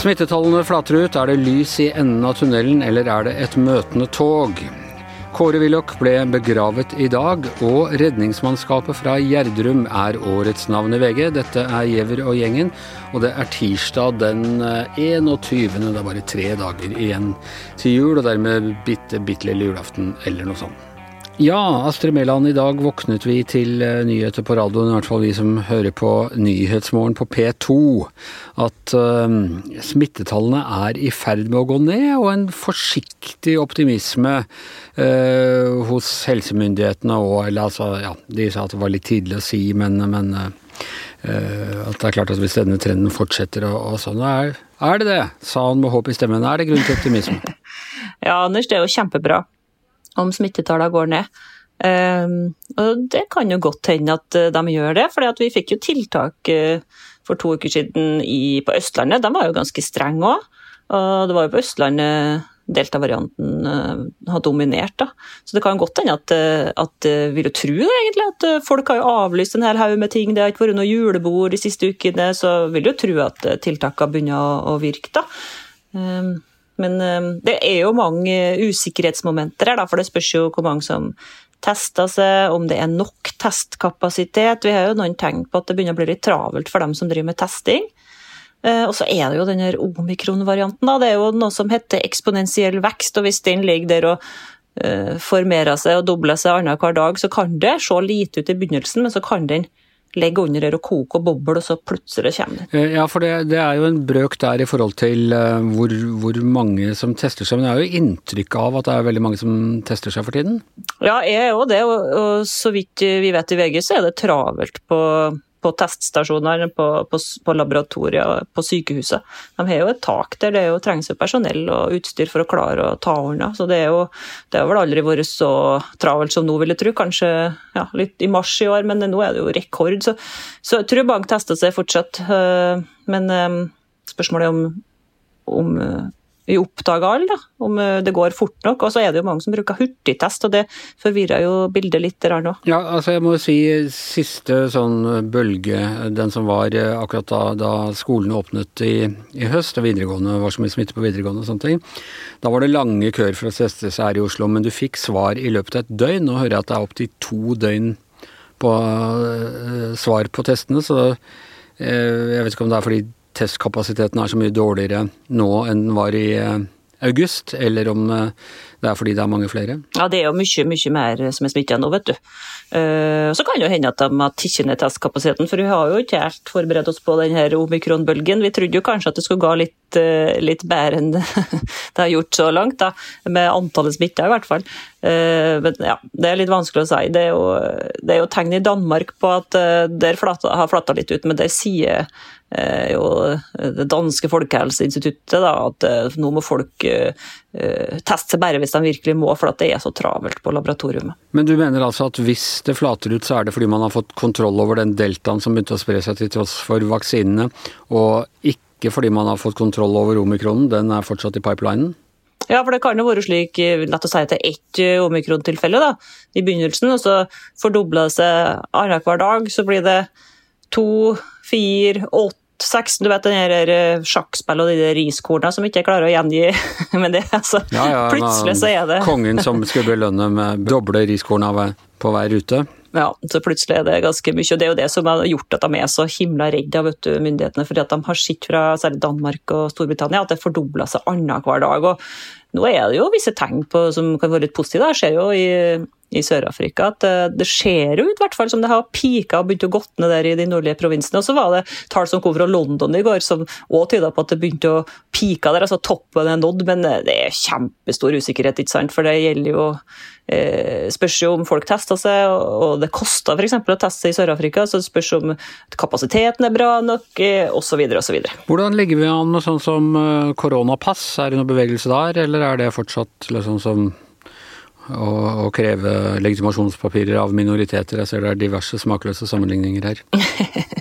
Smittetallene flater ut. Er det lys i enden av tunnelen, eller er det et møtende tog? Kåre Willoch ble begravet i dag, og redningsmannskapet fra Gjerdrum er årets navn i VG. Dette er Giæver og gjengen, og det er tirsdag den 21. Det er bare tre dager igjen til jul, og dermed bitte, bitte lille julaften eller noe sånt. Ja, Astrid Mæland, i dag våknet vi til eh, nyheter på radioen, i hvert fall vi som hører på Nyhetsmorgen på P2, at uh, smittetallene er i ferd med å gå ned, og en forsiktig optimisme uh, hos helsemyndighetene og altså, ja, de sa at det var litt tidlig å si, men, men uh, at det er klart at hvis denne trenden fortsetter og, og sånn, er, er det det, sa han med håp i stemmen. Er det grunn til optimisme? ja, Anders, det er jo kjempebra om smittetallene går ned. Um, og det kan jo godt hende at eh, de gjør det, for vi fikk jo tiltak uh, for to uker siden i, på Østlandet. De var jo ganske strenge òg. Og det var jo på Østlandet delta-varianten uh, har dominert. Da. Så det kan godt hende at, at vil jo tro det, egentlig, at folk har jo avlyst en hel haug med ting. Det har ikke vært noe julebord de siste ukene, så vil jo tro at tiltakene begynner å, å virke. da. Men ehm, det er jo mange usikkerhetsmomenter her, for det spørs jo hvor mange som tester seg, om det er nok testkapasitet. Vi har jo noen tegn på at det begynner å bli litt travelt for dem som driver med testing. Eh, og så er det jo denne omikron-varianten. Det er jo noe som heter eksponentiell vekst, og hvis den ligger der og uh, formerer seg og dobler seg annenhver dag, så kan det se lite ut i begynnelsen, men så kan den legge under der og koke og boble, og så plutselig kommer det. Eh, ja, for det, det, er jo en brøk der i forhold til uh, hvor, hvor, mange som tester seg. Men det er jo inntrykk av at det er veldig mange som tester seg for tiden? Ja, jeg er jo det. Og, og så vidt vi vet i VG, så er det travelt på på teststasjoner, på, på, på laboratorier, på sykehuset. De har jo et tak der det jo trengs jo personell og utstyr for å klare å ta unna. Så det er jo det har vel aldri vært så travelt som nå, vil jeg tro. Kanskje ja, litt i mars i år, men nå er det jo rekord. Så, så jeg tror bank tester seg fortsatt. Eh, men eh, spørsmålet er om, om eh, vi oppdager alle, om eh, det går fort nok. Og så er det jo mange som bruker hurtigtest, og det forvirrer jo bildet litt nå. Ja, altså jeg må si siste sånn bølge, den som var eh, akkurat da, da skolene åpnet i, i, høst, og videregående var så mye smitte på videregående og sånne ting. Da var det lange køer for å teste seg her i Oslo, men du fikk svar i løpet av et døgn. Nå hører jeg at det er opptil to døgn på svar på testene, så jeg vet ikke om det er fordi testkapasiteten er så mye dårligere nå enn den var i eh, august, eller om eh, det er fordi det er mange flere? Ja, det er jo mye, mye mer som er smitta nå, vet du. Eh, så kan det jo hende at de har tatt ned testkapasiteten, for vi har jo ikke helt forberedt oss på denne omikronbølgen. Vi trodde jo kanskje at det skulle gå litt, litt bedre enn det har gjort så langt, da, med antallet smitta i hvert fall. Men ja, det er litt vanskelig å si. Det er jo, det er jo tegn i Danmark på at der flata, har flata litt ut, men det sier Eh, jo det danske folkehelseinstituttet da, at eh, nå må folk uh, teste seg bare hvis de virkelig må, for at det er så travelt på laboratoriet. Men du mener altså at hvis det flater ut, så er det fordi man har fått kontroll over den deltaen som begynte å spre seg til tross for vaksinene, og ikke fordi man har fått kontroll over omikronen, den er fortsatt i pipelinen? Ja, for det kan jo være slik, lett å si at det er ett omikron-tilfelle i begynnelsen, og så fordobler det seg annenhver dag. Så blir det to, fire, åtte 16, du vet den her eh, sjakkspill og de der riskorna som ikke jeg klarer å gjengi. Men det, altså, ja, ja, plutselig så er det Kongen som skulle belønne med doble riskorna på hver rute. Ja, så plutselig er det ganske mye. Og det er jo det som har gjort at de er så himla redde av myndighetene. fordi at de har sett fra særlig Danmark og Storbritannia at det fordobla seg annenhver dag. og nå er det jo visse tegn på, som kan være litt positive. Det skjer jo i, i Sør-Afrika at det, det, ser ut hvert fall som det har pika og begynt å gått ned der i de nordlige provinsene. Og så var det tall som kom fra London i går som òg tyda på at det begynte å pike der. altså Toppen er nådd, men det er kjempestor usikkerhet, ikke sant? for det gjelder jo eh, spørs jo om folk tester seg, og det koster f.eks. å teste i Sør-Afrika. Så det spørs om kapasiteten er bra nok, osv. osv. Hvordan ligger vi an med sånn som eh, koronapass? Er det noe bevegelse der, eller eller er det fortsatt liksom som å, å, kreve legitimasjonspapirer av minoriteter? Jeg ser det er diverse smakløse sammenligninger her.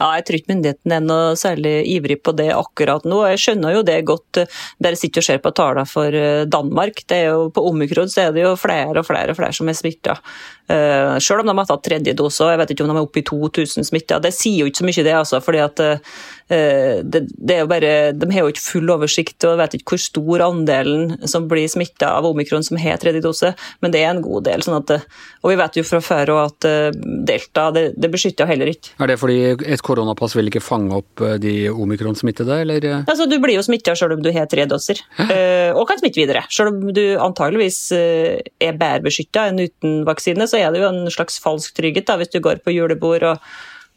Ja, jeg tror ikke myndighetene er noe særlig ivrig på det akkurat nå. Jeg skjønner jo det godt. Dere sitter og ser på tallene for eh, Danmark. Jo, på omikron så er det jo flere og flere og flere som er smitta. Uh, eh, selv om de har tatt tredje dose, jeg vet ikke om de er oppe i 2000 smitta. Det sier jo ikke så mye, det. altså, fordi at uh, det, det, er jo bare, De har jo ikke full oversikt og vet ikke hvor stor andelen som blir smitta av omikron som har tredje dose, men det er en god del. sånn at, Og vi vet jo fra før at delta det, det beskytter heller ikke. Er det fordi et koronapass vil ikke fange opp de omikronsmittede, eller? Altså, Du blir jo smitta selv om du har tre doser, og kan smitte videre. Selv om du antageligvis er bedre beskytta enn uten vaksine, så er det jo en slags falsk trygghet. Da. Hvis du går på julebord og,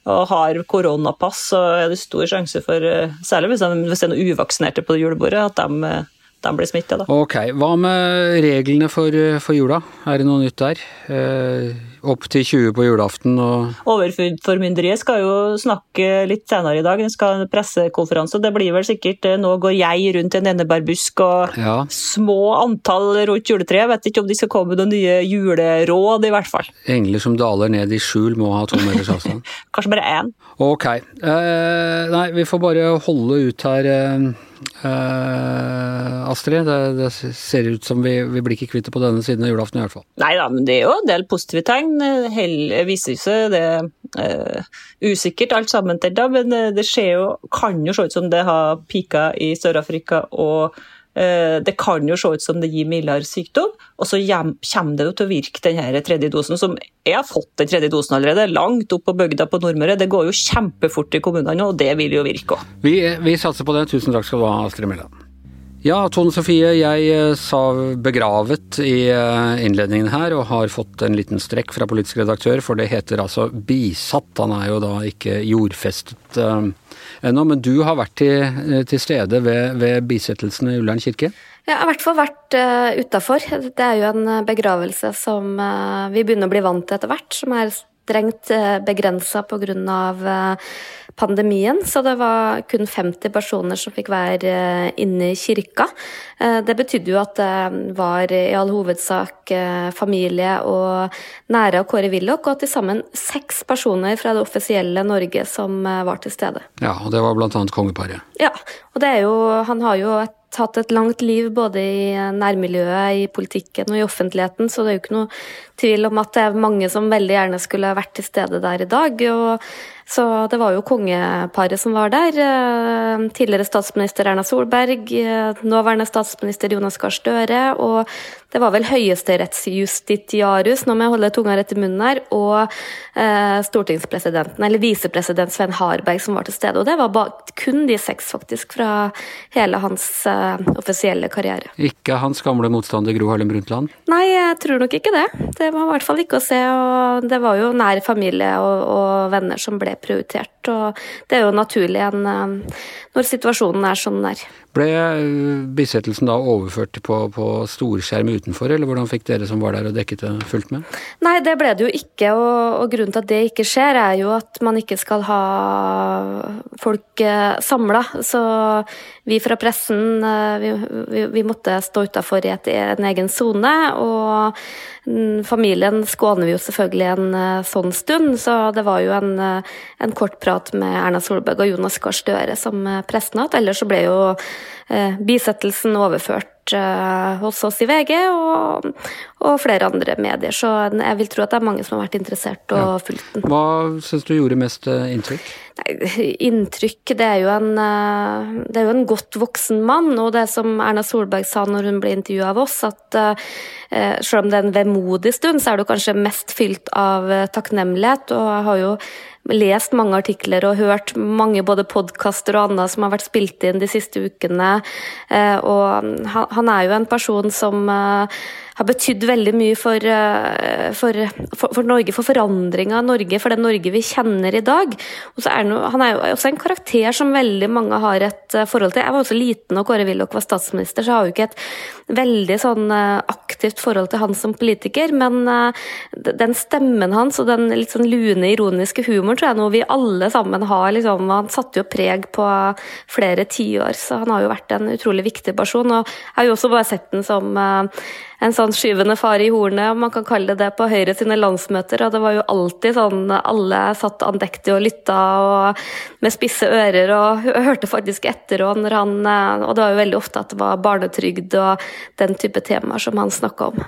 og har koronapass, så er det stor sjanse for, eh, særlig hvis, de, hvis det er noen uvaksinerte på julebordet, at de, eh, de blir smitta. Ok, Hva med reglene for, for, jula? Er det noe nytt der? Eh, opp til 20 på julaften og Overformynderiet skal jo snakke litt senere i dag. Det skal ha en pressekonferanse. Det blir vel sikkert eh, Nå går jeg rundt en enebærbusk og ja. små antall rundt juletreet. Vet ikke om de skal komme med noen nye juleråd, i hvert fall. Engler som daler ned i skjul må ha to meters avstand. Kanskje bare én. Ok. Eh, nei, vi får bare holde ut her. Eh. Uh, Astrid, det, det, ser ut som vi, vi blir ikke kvitt det på denne siden av julaften i hvert fall. Nei da, men det er jo en del positive tegn. Hell viser seg det uh, usikkert alt sammen til da, men det jo, kan jo se ut som det har pika i Sør-Afrika og Eh, det kan jo se ut som det gir mildere sykdom, og så kommer det jo til å virke den tredje dosen, som jeg har fått den tredje dosen allerede, langt opp på bygda på Nordmøre. Det går jo kjempefort i kommunene, og det vil jo virke òg. Vi, vi, satser på det. Tusen takk skal du ha, Astrid Mæland. Ja, Tone Sofie, jeg eh, sa begravet i eh, innledningen her, og har fått en liten strekk fra politisk redaktør, for det heter altså bisatt. Han er jo da ikke jordfestet ennå, men du har vært til, eh, til stede ved, ved bisettelsen i Ullern kirke? Jeg har i hvert fall vært uh, utafor. Det er jo en eh, begravelse som uh, vi begynner å bli vant til etter hvert, som er strengt uh, begrensa pga. Uh, pandemien, så det var kun 50 personer som fikk være inne i kirka. Det betydde jo at det var i all hovedsak familie og nære av Kåre Willoch, og til sammen seks personer fra det offisielle Norge som var til stede. Ja, og det var bl.a. kongeparet? Ja, og det er jo, han har jo et hatt et langt liv både i nærmiljøet, i politikken og i offentligheten, så det er jo ikke noe tvil om at det er mange som veldig gjerne skulle vært til stede der i dag. Og så det var jo kongeparet som var der. Eh, tidligere statsminister Erna Solberg, eh, nåværende statsminister Jonas Gahr Støre, og det var vel høyesterettsjustitiarius, nå må jeg holde tunga rett i munnen her, og eh, stortingspresidenten, eller visepresident Sven Harberg som var til stede. Og det var kun de seks, faktisk, fra hele hans offisielle karriere. Ikke hans gamle motstander Gro Harlem Brundtland? Nei, jeg tror nok ikke det. Det var i hvert fall ikke å se, og det var jo nær familie og, og venner som ble prioritert. Og det er jo naturlig en, eh, når situasjonen er som den er. Ble eh, bisettelsen da overført på, på storskjerm utenfor, eller hvordan fikk dere som var der og dekket det fullt med? Nei, det ble det jo ikke, og, og grunnen til at det ikke skjer, er jo at man ikke skal ha folk eh, samla. Så vi fra pressen, vi, vi, vi måtte stå utafor i et, en egen sone. og Familien skåner vi jo selvfølgelig en eh, sånn stund, så det var jo en, eh, en kort prat med Erna Solberg og Jonas Gahr Støre som eh, presten hadde. Ellers så ble jo bisettelsen overført Eh, hos oss i VG og, og, flere andre medier. Så jeg vil tro at det er mange som har vært interessert og ja. fulgt den. Hva syns du gjorde mest eh, inntrykk? Nei, inntrykk det er, jo en, eh, det er jo en godt voksen mann, og det som Erna Solberg sa når hun ble intervjua av oss, at selv om det er en vemodig stund, så er det kanskje mest fylt av takknemlighet. Og jeg har jo lest mange artikler og hørt mange både podkaster og annet som har vært spilt inn de siste ukene. Eh, og han er jo en person som eh, har betydd veldig mye for, eh, for, for, for Norge, for forandringa av Norge, for det Norge vi kjenner i dag. Er han, han er jo også en karakter som veldig mange har et eh, forhold til. Jeg var også liten og Kåre Willoch var statsminister, så jeg har jo ikke et veldig sånn eh, aktivt forhold til han som politiker. Men den stemmen hans og den litt sånn lune, ironiske humoren tror jeg noe vi alle sammen har. Liksom, han satte jo preg på flere tiår, så han har jo vært en utrolig viktig person. Og jeg har jo også bare sett den som en sånn skyvende fare i hornet, om man kan kalle det det, på Høyre sine landsmøter. Og det var jo alltid sånn alle satt andektig og lytta og med spisse ører og hørte faktisk etter og når han Og det var jo veldig ofte at det var barnetrygd og den type temaer som han snakka om.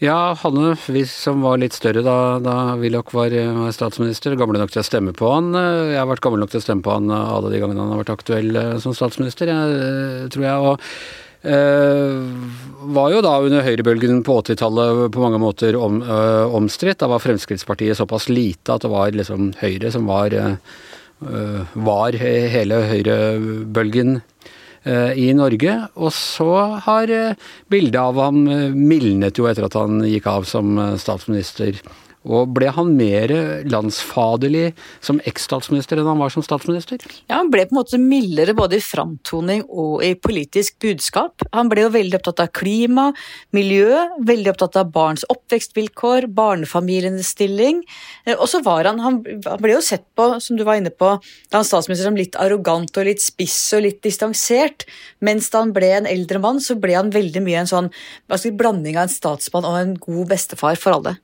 Ja, Hanne, vi som var litt større da, da Willoch var, var, statsminister, gamle nok til å stemme på han. Jeg har vært gammel nok til å stemme på han alle de gangene han har vært aktuell eh, som statsminister, jeg, tror jeg. og var jo da under høyrebølgen på 80-tallet på mange måter om, uh, omstridt. Da var Fremskrittspartiet såpass lite at det var liksom Høyre som var, uh, var hele høyrebølgen Eh, i Norge. Og så har eh, bildet av ham eh, mildnet jo etter at han gikk av som statsminister. Og ble han mer landsfaderlig som eks-statsminister enn han var som statsminister? Ja, han ble på en måte mildere både i framtoning og i politisk budskap. Han ble jo veldig opptatt av klima, miljø, veldig opptatt av barns oppvekstvilkår, barnefamilienes stilling. Eh, og så var han, han ble jo sett på, som du var inne på, da han statsminister som litt arrogant og litt spiss og litt distansert. Mens da han ble en eldre mann, så ble han veldig mye en sånn blanding av en statsmann og en god bestefar for alle.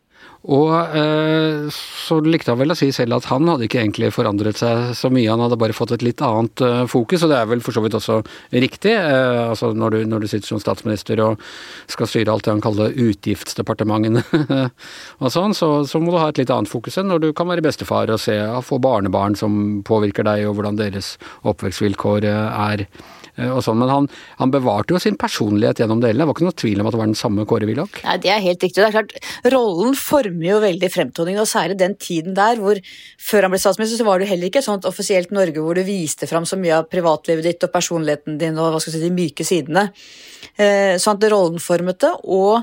Og eh, så likte han vel å si selv at han hadde ikke egentlig forandret seg så mye, han hadde bare fått et litt annet eh, fokus, og det er vel for så vidt også riktig. Eh, altså når du, når du, sitter som statsminister og skal styre alt det han kaller utgiftsdepartementene og sånn, så, så, må du ha et litt annet fokus enn når du kan være bestefar og se få barnebarn som påvirker deg, og hvordan deres oppvekstvilkår er. Eh, sånn, Men han, han, bevarte jo sin personlighet gjennom delene. Det var ikke noe tvil om at det var den samme Kåre Willoch? Nei, det er helt riktig. Det er klart, Rollen former jo veldig fremtoningen, og særlig den tiden der hvor før han ble statsminister, så var det jo heller ikke et sånt offisielt Norge hvor du viste fram så mye av privatlivet ditt og personligheten din og hva skal si, de myke sidene. Så sånn at rollen formet det. og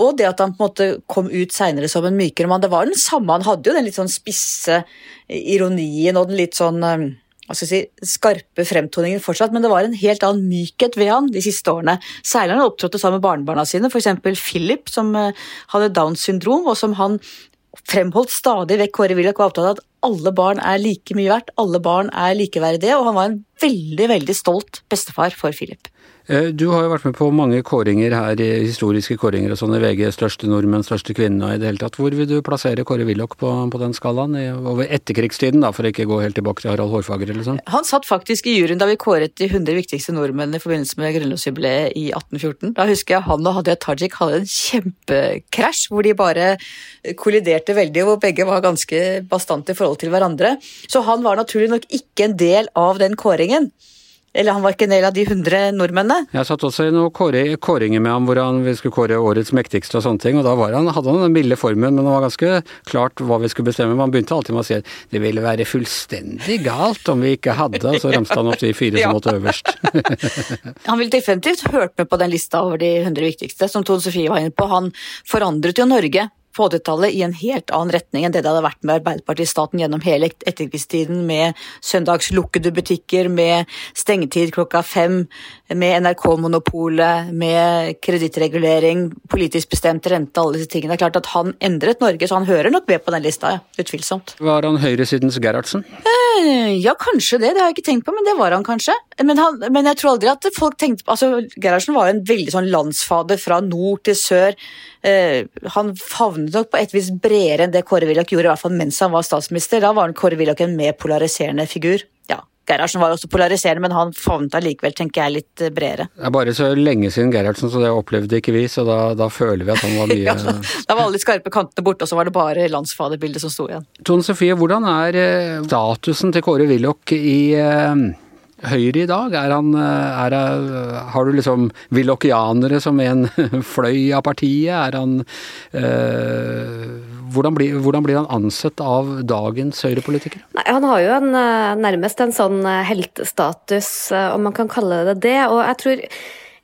og det at han på en måte kom ut seinere som en mykere mann. Det var den samme, han hadde jo den litt sånn spisse ironien og den litt sånn si, skarpe fremtoningen fortsatt, men det var en helt annen mykhet ved han de siste årene. Særlig han opptrådte sammen med barnebarna sine, f.eks. Philip, som eh, hadde Downs syndrom, og som han fremholdt stadig vekk Kåre Willoch var opptatt av at alle barn er like mye verdt, alle barn er likeverdige, og han var en veldig, veldig stolt bestefar for Philip. Eh, du har jo vært med på mange kåringer her, historiske kåringer og sånn i VG, største nordmenn, største kvinne og i det hele tatt. Hvor vil du plassere Kåre Willoch på, på, den skalaen, over etterkrigstiden, da, for å ikke gå helt tilbake til Harald Hårfager eller sånn? Han satt faktisk i juryen da vi kåret de 100 viktigste nordmennene i forbindelse med grunnlovsjubileet i 1814. Da husker jeg han og Hadia Tajik hadde en kjempekrasj hvor de bare kolliderte veldig, hvor begge var ganske bastante i forhold til hverandre. Så han var naturlig nok ikke en del av den kåringen. Eller han var ikke en del av de 100 nordmennene? Jeg satt også i noen kåringer med ham hvor han, vi skulle kåre årets mektigste og sånne ting. og Da han, hadde han den milde formen, men det var ganske klart hva vi skulle bestemme. Men han begynte alltid med å si at det ville være fullstendig galt om vi ikke hadde, og så ramste han opp de fire som måtte øverst. han ville definitivt hørt med på den lista over de 100 viktigste, som Tone Sofie var inne på. Han forandret jo Norge på 80-tallet i en helt annen retning enn det det hadde vært med Arbeiderpartistaten gjennom hele etterkrigstiden, med søndagslukkede butikker, med stengetid klokka fem, med NRK-monopolet, med kredittregulering, politisk bestemt rente, alle disse tingene. Det er klart at han endret Norge, så han hører nok med på den lista, ja. utvilsomt. Var han høyresidens Gerhardsen? Eh, ja, kanskje det, det har jeg ikke tenkt på, men det var han kanskje. Men, han, men jeg tror aldri at folk tenkte altså Gerhardsen var en veldig sånn landsfader fra nord til sør. Eh, han favnet nok på et vis bredere enn det Kåre Willoch gjorde, i hvert fall mens han var statsminister. Da var Kåre Willoch en mer polariserende figur. Ja, Gerhardsen var også polariserende, men han favnet allikevel, tenker jeg, litt eh, bredere. Det er bare så lenge siden Gerhardsen, så det opplevde ikke vi, så da, da føler vi at han var mye ja, Da var alle de skarpe kantene borte, og så var det bare landsfaderbildet som sto igjen. Tone Sofie, hvordan er eh, statusen til Kåre Willoch i Høyre i dag? Er han, eh, er, har du liksom willochianere som en fløy av partiet? Er han øh, hvordan, blir, hvordan, blir, han ansett av dagens høyrepolitikere? Han har jo en, eh, nærmest en sånn heltestatus, om man kan kalle det det. Og jeg tror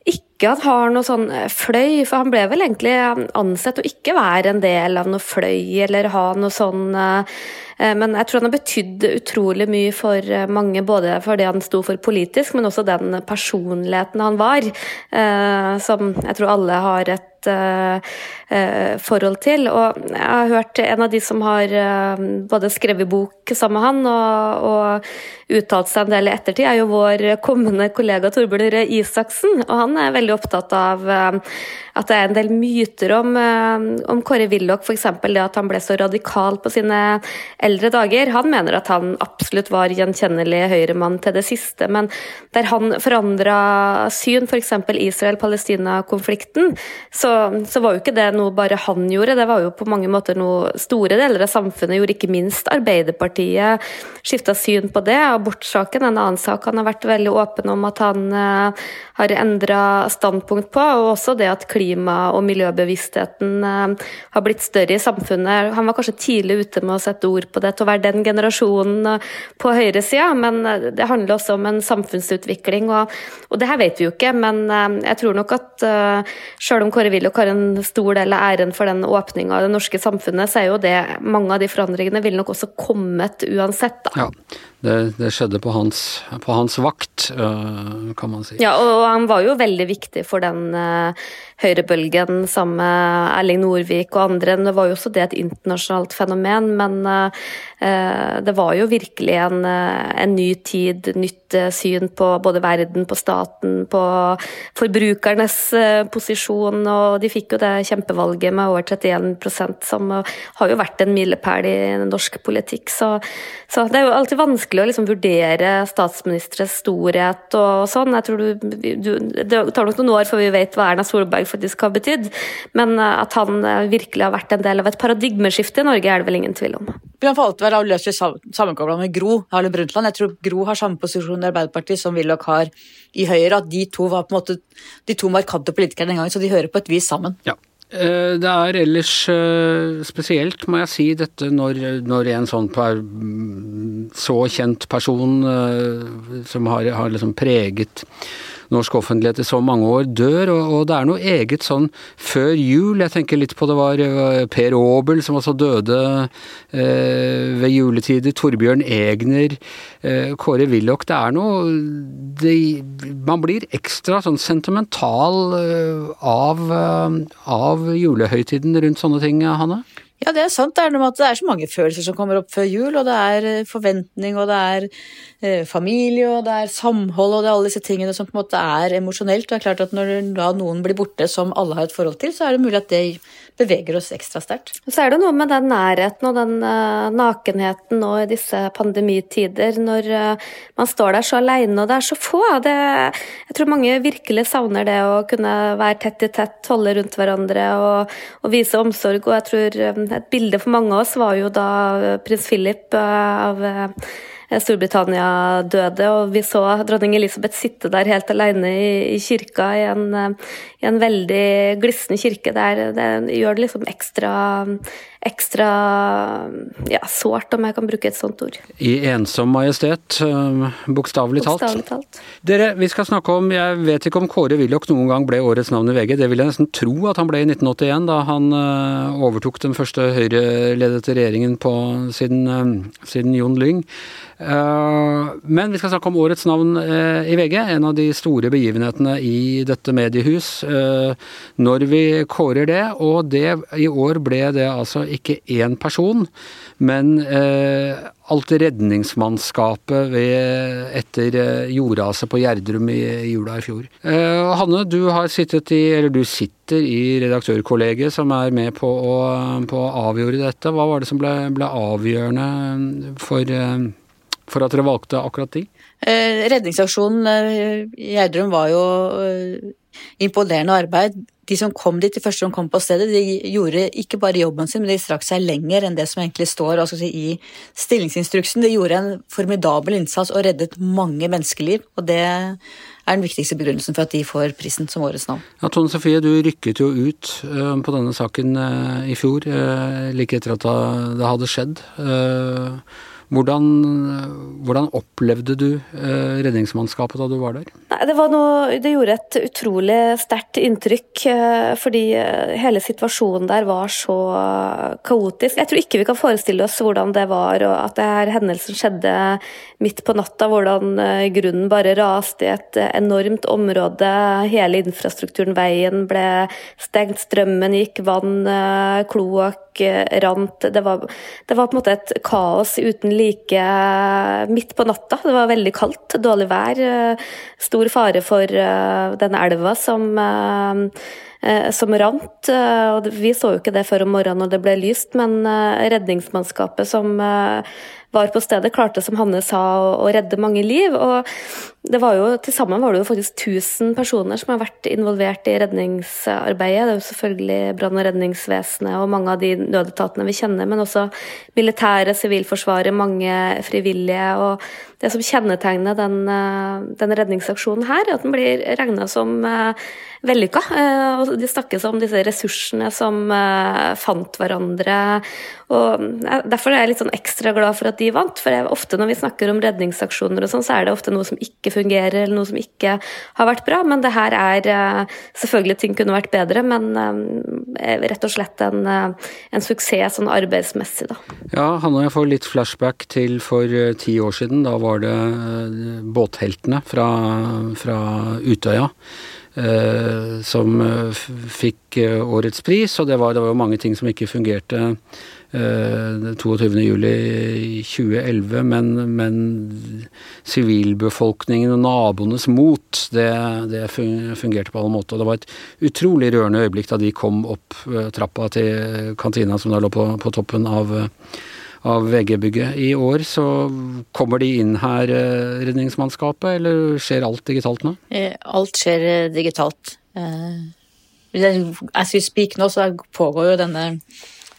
ikke at han har noe sånn fløy, for han ble vel egentlig ansett å ikke være en del av noe fløy eller ha noe sånn Eh, men jeg tror han har betydd utrolig mye for eh, mange, både for det han sto for politisk, men også den personligheten han var. Eh, som jeg tror alle har et eget forhold til. Og jeg har hørt en av de som har både skrevet bok sammen med han og, og uttalt seg en del i ettertid, er jo vår kommende kollega Torbjørn Røe Isaksen. Og han er veldig opptatt av at det er en del myter om, om Kåre Willoch, f.eks. det at han ble så radikal på sine eldre dager. Han mener at han absolutt var gjenkjennelig høyremann til det siste, men der han forandra syn, f.eks. Israel-Palestina-konflikten, så, så, var jo ikke det noe bare han gjorde, det var jo på mange måter noe store deler av samfunnet gjorde, ikke minst Arbeiderpartiet skifta syn på det. Abortsaken en annen sak han har vært veldig åpen om at han uh, har endra standpunkt på, og også det at klima- og miljøbevisstheten uh, har blitt større i samfunnet. Han var kanskje tidlig ute med å sette ord på det til å være den generasjonen uh, på høyresida, men det handler også om en samfunnsutvikling, og, og det her vet vi jo ikke, men jeg tror nok at selv om Kåre Willoch har en stor del av æren for den åpninga av det norske samfunnet, så er jo det mange av de forandringene ville nok også kommet uansett. Da. Ja, det, det skjedde på hans, på hans, vakt, øh, kan man si. Ja, og han var jo veldig viktig for den uh, høyrebølgen sammen med Erling Norvik og andre. Det var jo også det et internasjonalt fenomen, men uh, det var jo virkelig en, en, ny tid, nytt syn på både verden, på staten, på forbrukernes posisjon, og de fikk jo det kjempevalget med over 31% som har jo vært en milepæl i norsk politikk. Så, så det er jo alltid vanskelig vanskelig å liksom vurdere statsministres storhet og sånn. Jeg tror du, du, Det tar nok noen år før vi vet hva Erna Solberg faktisk har betydd, men eh, at han eh, virkelig har vært en del av et paradigmeskifte i Norge, er det vel ingen tvil om. Bjørn Faltvedt har løst sammenkobla med Gro Harlem Brundtland. Jeg tror Gro har samme posisjon i Arbeiderpartiet som Willoch har i Høyre. At de to var på en måte de to markante politikerne den gangen, så de hører på et vis sammen. Ja. Eh, det er ellers eh, spesielt, må jeg si, dette når, når en sånn per, så kjent person eh, som har, har liksom preget norsk offentlighet i så mange år, dør. Og, og, det er noe eget sånn før jul. Jeg tenker litt på det var eh, Per Aabel som altså døde eh, ved juletider. Torbjørn Egner. Eh, Kåre Willoch. Det er noe det, Man blir ekstra sånn sentimental eh, av, eh, av julehøytiden rundt sånne ting, Hanne? Ja, det er sant. Det er noe med at det er så mange følelser som kommer opp før jul, og det er eh, forventning, og det er eh, familie, og det er samhold, og det er alle disse tingene som på en måte er emosjonelt. Og det er klart at når da noen blir borte som alle har et forhold til, så er det mulig at det beveger oss ekstra sterkt. Så er det noe med den nærheten og den uh, nakenheten nå i disse pandemitider, når uh, man står der så alene og det er så få. Det, jeg tror mange virkelig savner det å kunne være tett i tett, holde rundt hverandre og, og vise omsorg. Og jeg tror um, et bilde for mange av oss var jo da prins Philip uh, av Storbritannia døde, og vi så dronning Elisabeth sitte der helt alene i, kirka, i en, i en, veldig glissende kirke. Der, det gjør det liksom ekstra, ekstra ja, sårt, om jeg kan bruke et sånt ord. I ensom majestet, eh, bokstavelig talt. talt. Dere, vi skal snakke om Jeg vet ikke om Kåre Willoch noen gang ble årets navn i VG. Det vil jeg nesten tro at han ble i 1981, da han uh, overtok den første Høyre-ledete regjeringen på, siden, uh, siden Jon Lyng. Men vi skal snakke om årets navn i VG, en av de store begivenhetene i dette mediehus. når vi kårer det, og det i år ble det altså ikke én person, men eh, alt redningsmannskapet ved, etter eh, jordraset på Gjerdrum i, i jula i fjor. Eh, Hanne, du har sittet i, eller du sitter i redaktørkollegiet som er med på å, på å avgjøre dette. Hva var det som ble, ble avgjørende for, eh, for at dere valgte akkurat de? Eh, redningsaksjonen i Gjerdrum var jo imponerende arbeid de som kom dit, de første som kom på stedet, de gjorde ikke bare jobben sin, men de strakk seg lenger enn det som egentlig står si, i stillingsinstruksen. De gjorde en formidabel innsats og reddet mange menneskeliv, og det er den viktigste begrunnelsen for at de får prisen som årets navn. Ja, Tone Sofie, du rykket jo ut uh, på denne saken uh, i fjor, uh, like etter at det hadde skjedd. Hvordan, hvordan opplevde du eh, redningsmannskapet da du var der? Nei, det, noe, det, gjorde et utrolig sterkt inntrykk, eh, fordi eh, hele situasjonen der var så kaotisk. Jeg tror ikke vi kan forestille oss hvordan det var, og at det her hendelsen skjedde midt på natta. Hvordan grunnen bare raste i et enormt område. Hele infrastrukturen, veien, ble stengt, strømmen gikk, vann, kloakk rant. Det var, det var, på en måte et kaos uten like midt på natta. Det var veldig kaldt, dårlig vær, stor fare for eh, denne elva som eh, eh, som rant. Vi så jo ikke det før om morgenen når det ble lyst, men redningsmannskapet som var på stedet, klarte, som Hanne sa, å, redde mange liv. og det var jo, Til sammen var det jo faktisk 1000 personer som har vært involvert i redningsarbeidet. Det er jo selvfølgelig brann- og redningsvesenet og mange av de nødetatene vi kjenner, men også militæret, Sivilforsvaret, mange frivillige. og Det som kjennetegner den, den redningsaksjonen her, er at den blir regna som uh, vellykka. Uh, og de snakkes om disse ressursene som fant hverandre. og Derfor er jeg litt sånn ekstra glad for at de vant. For ofte når vi snakker om redningsaksjoner og sånn, så er det ofte noe som ikke fungerer, eller noe som ikke har vært bra. Men det her er eh, Selvfølgelig ting kunne vært bedre, men eh, rett og slett en, eh, en suksess sånn arbeidsmessig, da. Ja, Hanne, jeg får litt flashback til for ti år siden. Da var det båtheltene fra, fra Utøya. Som fikk årets pris, og det var, det var mange ting som ikke fungerte 22.07.2011, eh, men, men sivilbefolkningen og naboenes mot, det, det, fungerte på alle måter. Og det var et utrolig rørende øyeblikk da de kom opp eh, trappa til kantina som da lå på, på toppen av, av VG-bygget. I år så kommer de inn her, eh, Redningsmannskapet, eller skjer alt digitalt nå? Alt skjer digitalt. As we speak nå, så pågår jo denne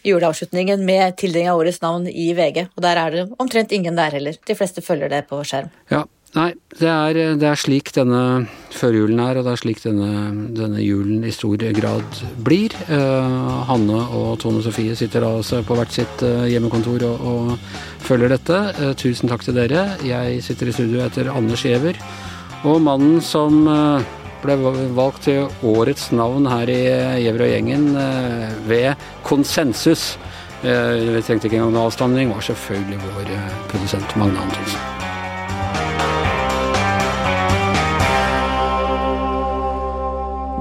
juleavslutningen med tildeling av årets navn i VG. Og der er det omtrent ingen der heller. De fleste følger det på skjerm. Ja, Nei, det er, det er, slik denne førjulen er, og det er slik denne, denne julen i stor grad blir. Eh, Hanne og Tone Sofie sitter også på hvert sitt uh, hjemmekontor og, og, følger dette. Eh, tusen takk til dere. Jeg sitter i studio etter Anders Giæver. Og mannen som ble valgt til årets navn her i Giæver og gjengen eh, ved konsensus. Eh, vi trengte ikke engang noen avstemning, var selvfølgelig vår eh, produsent Magne Antonsen.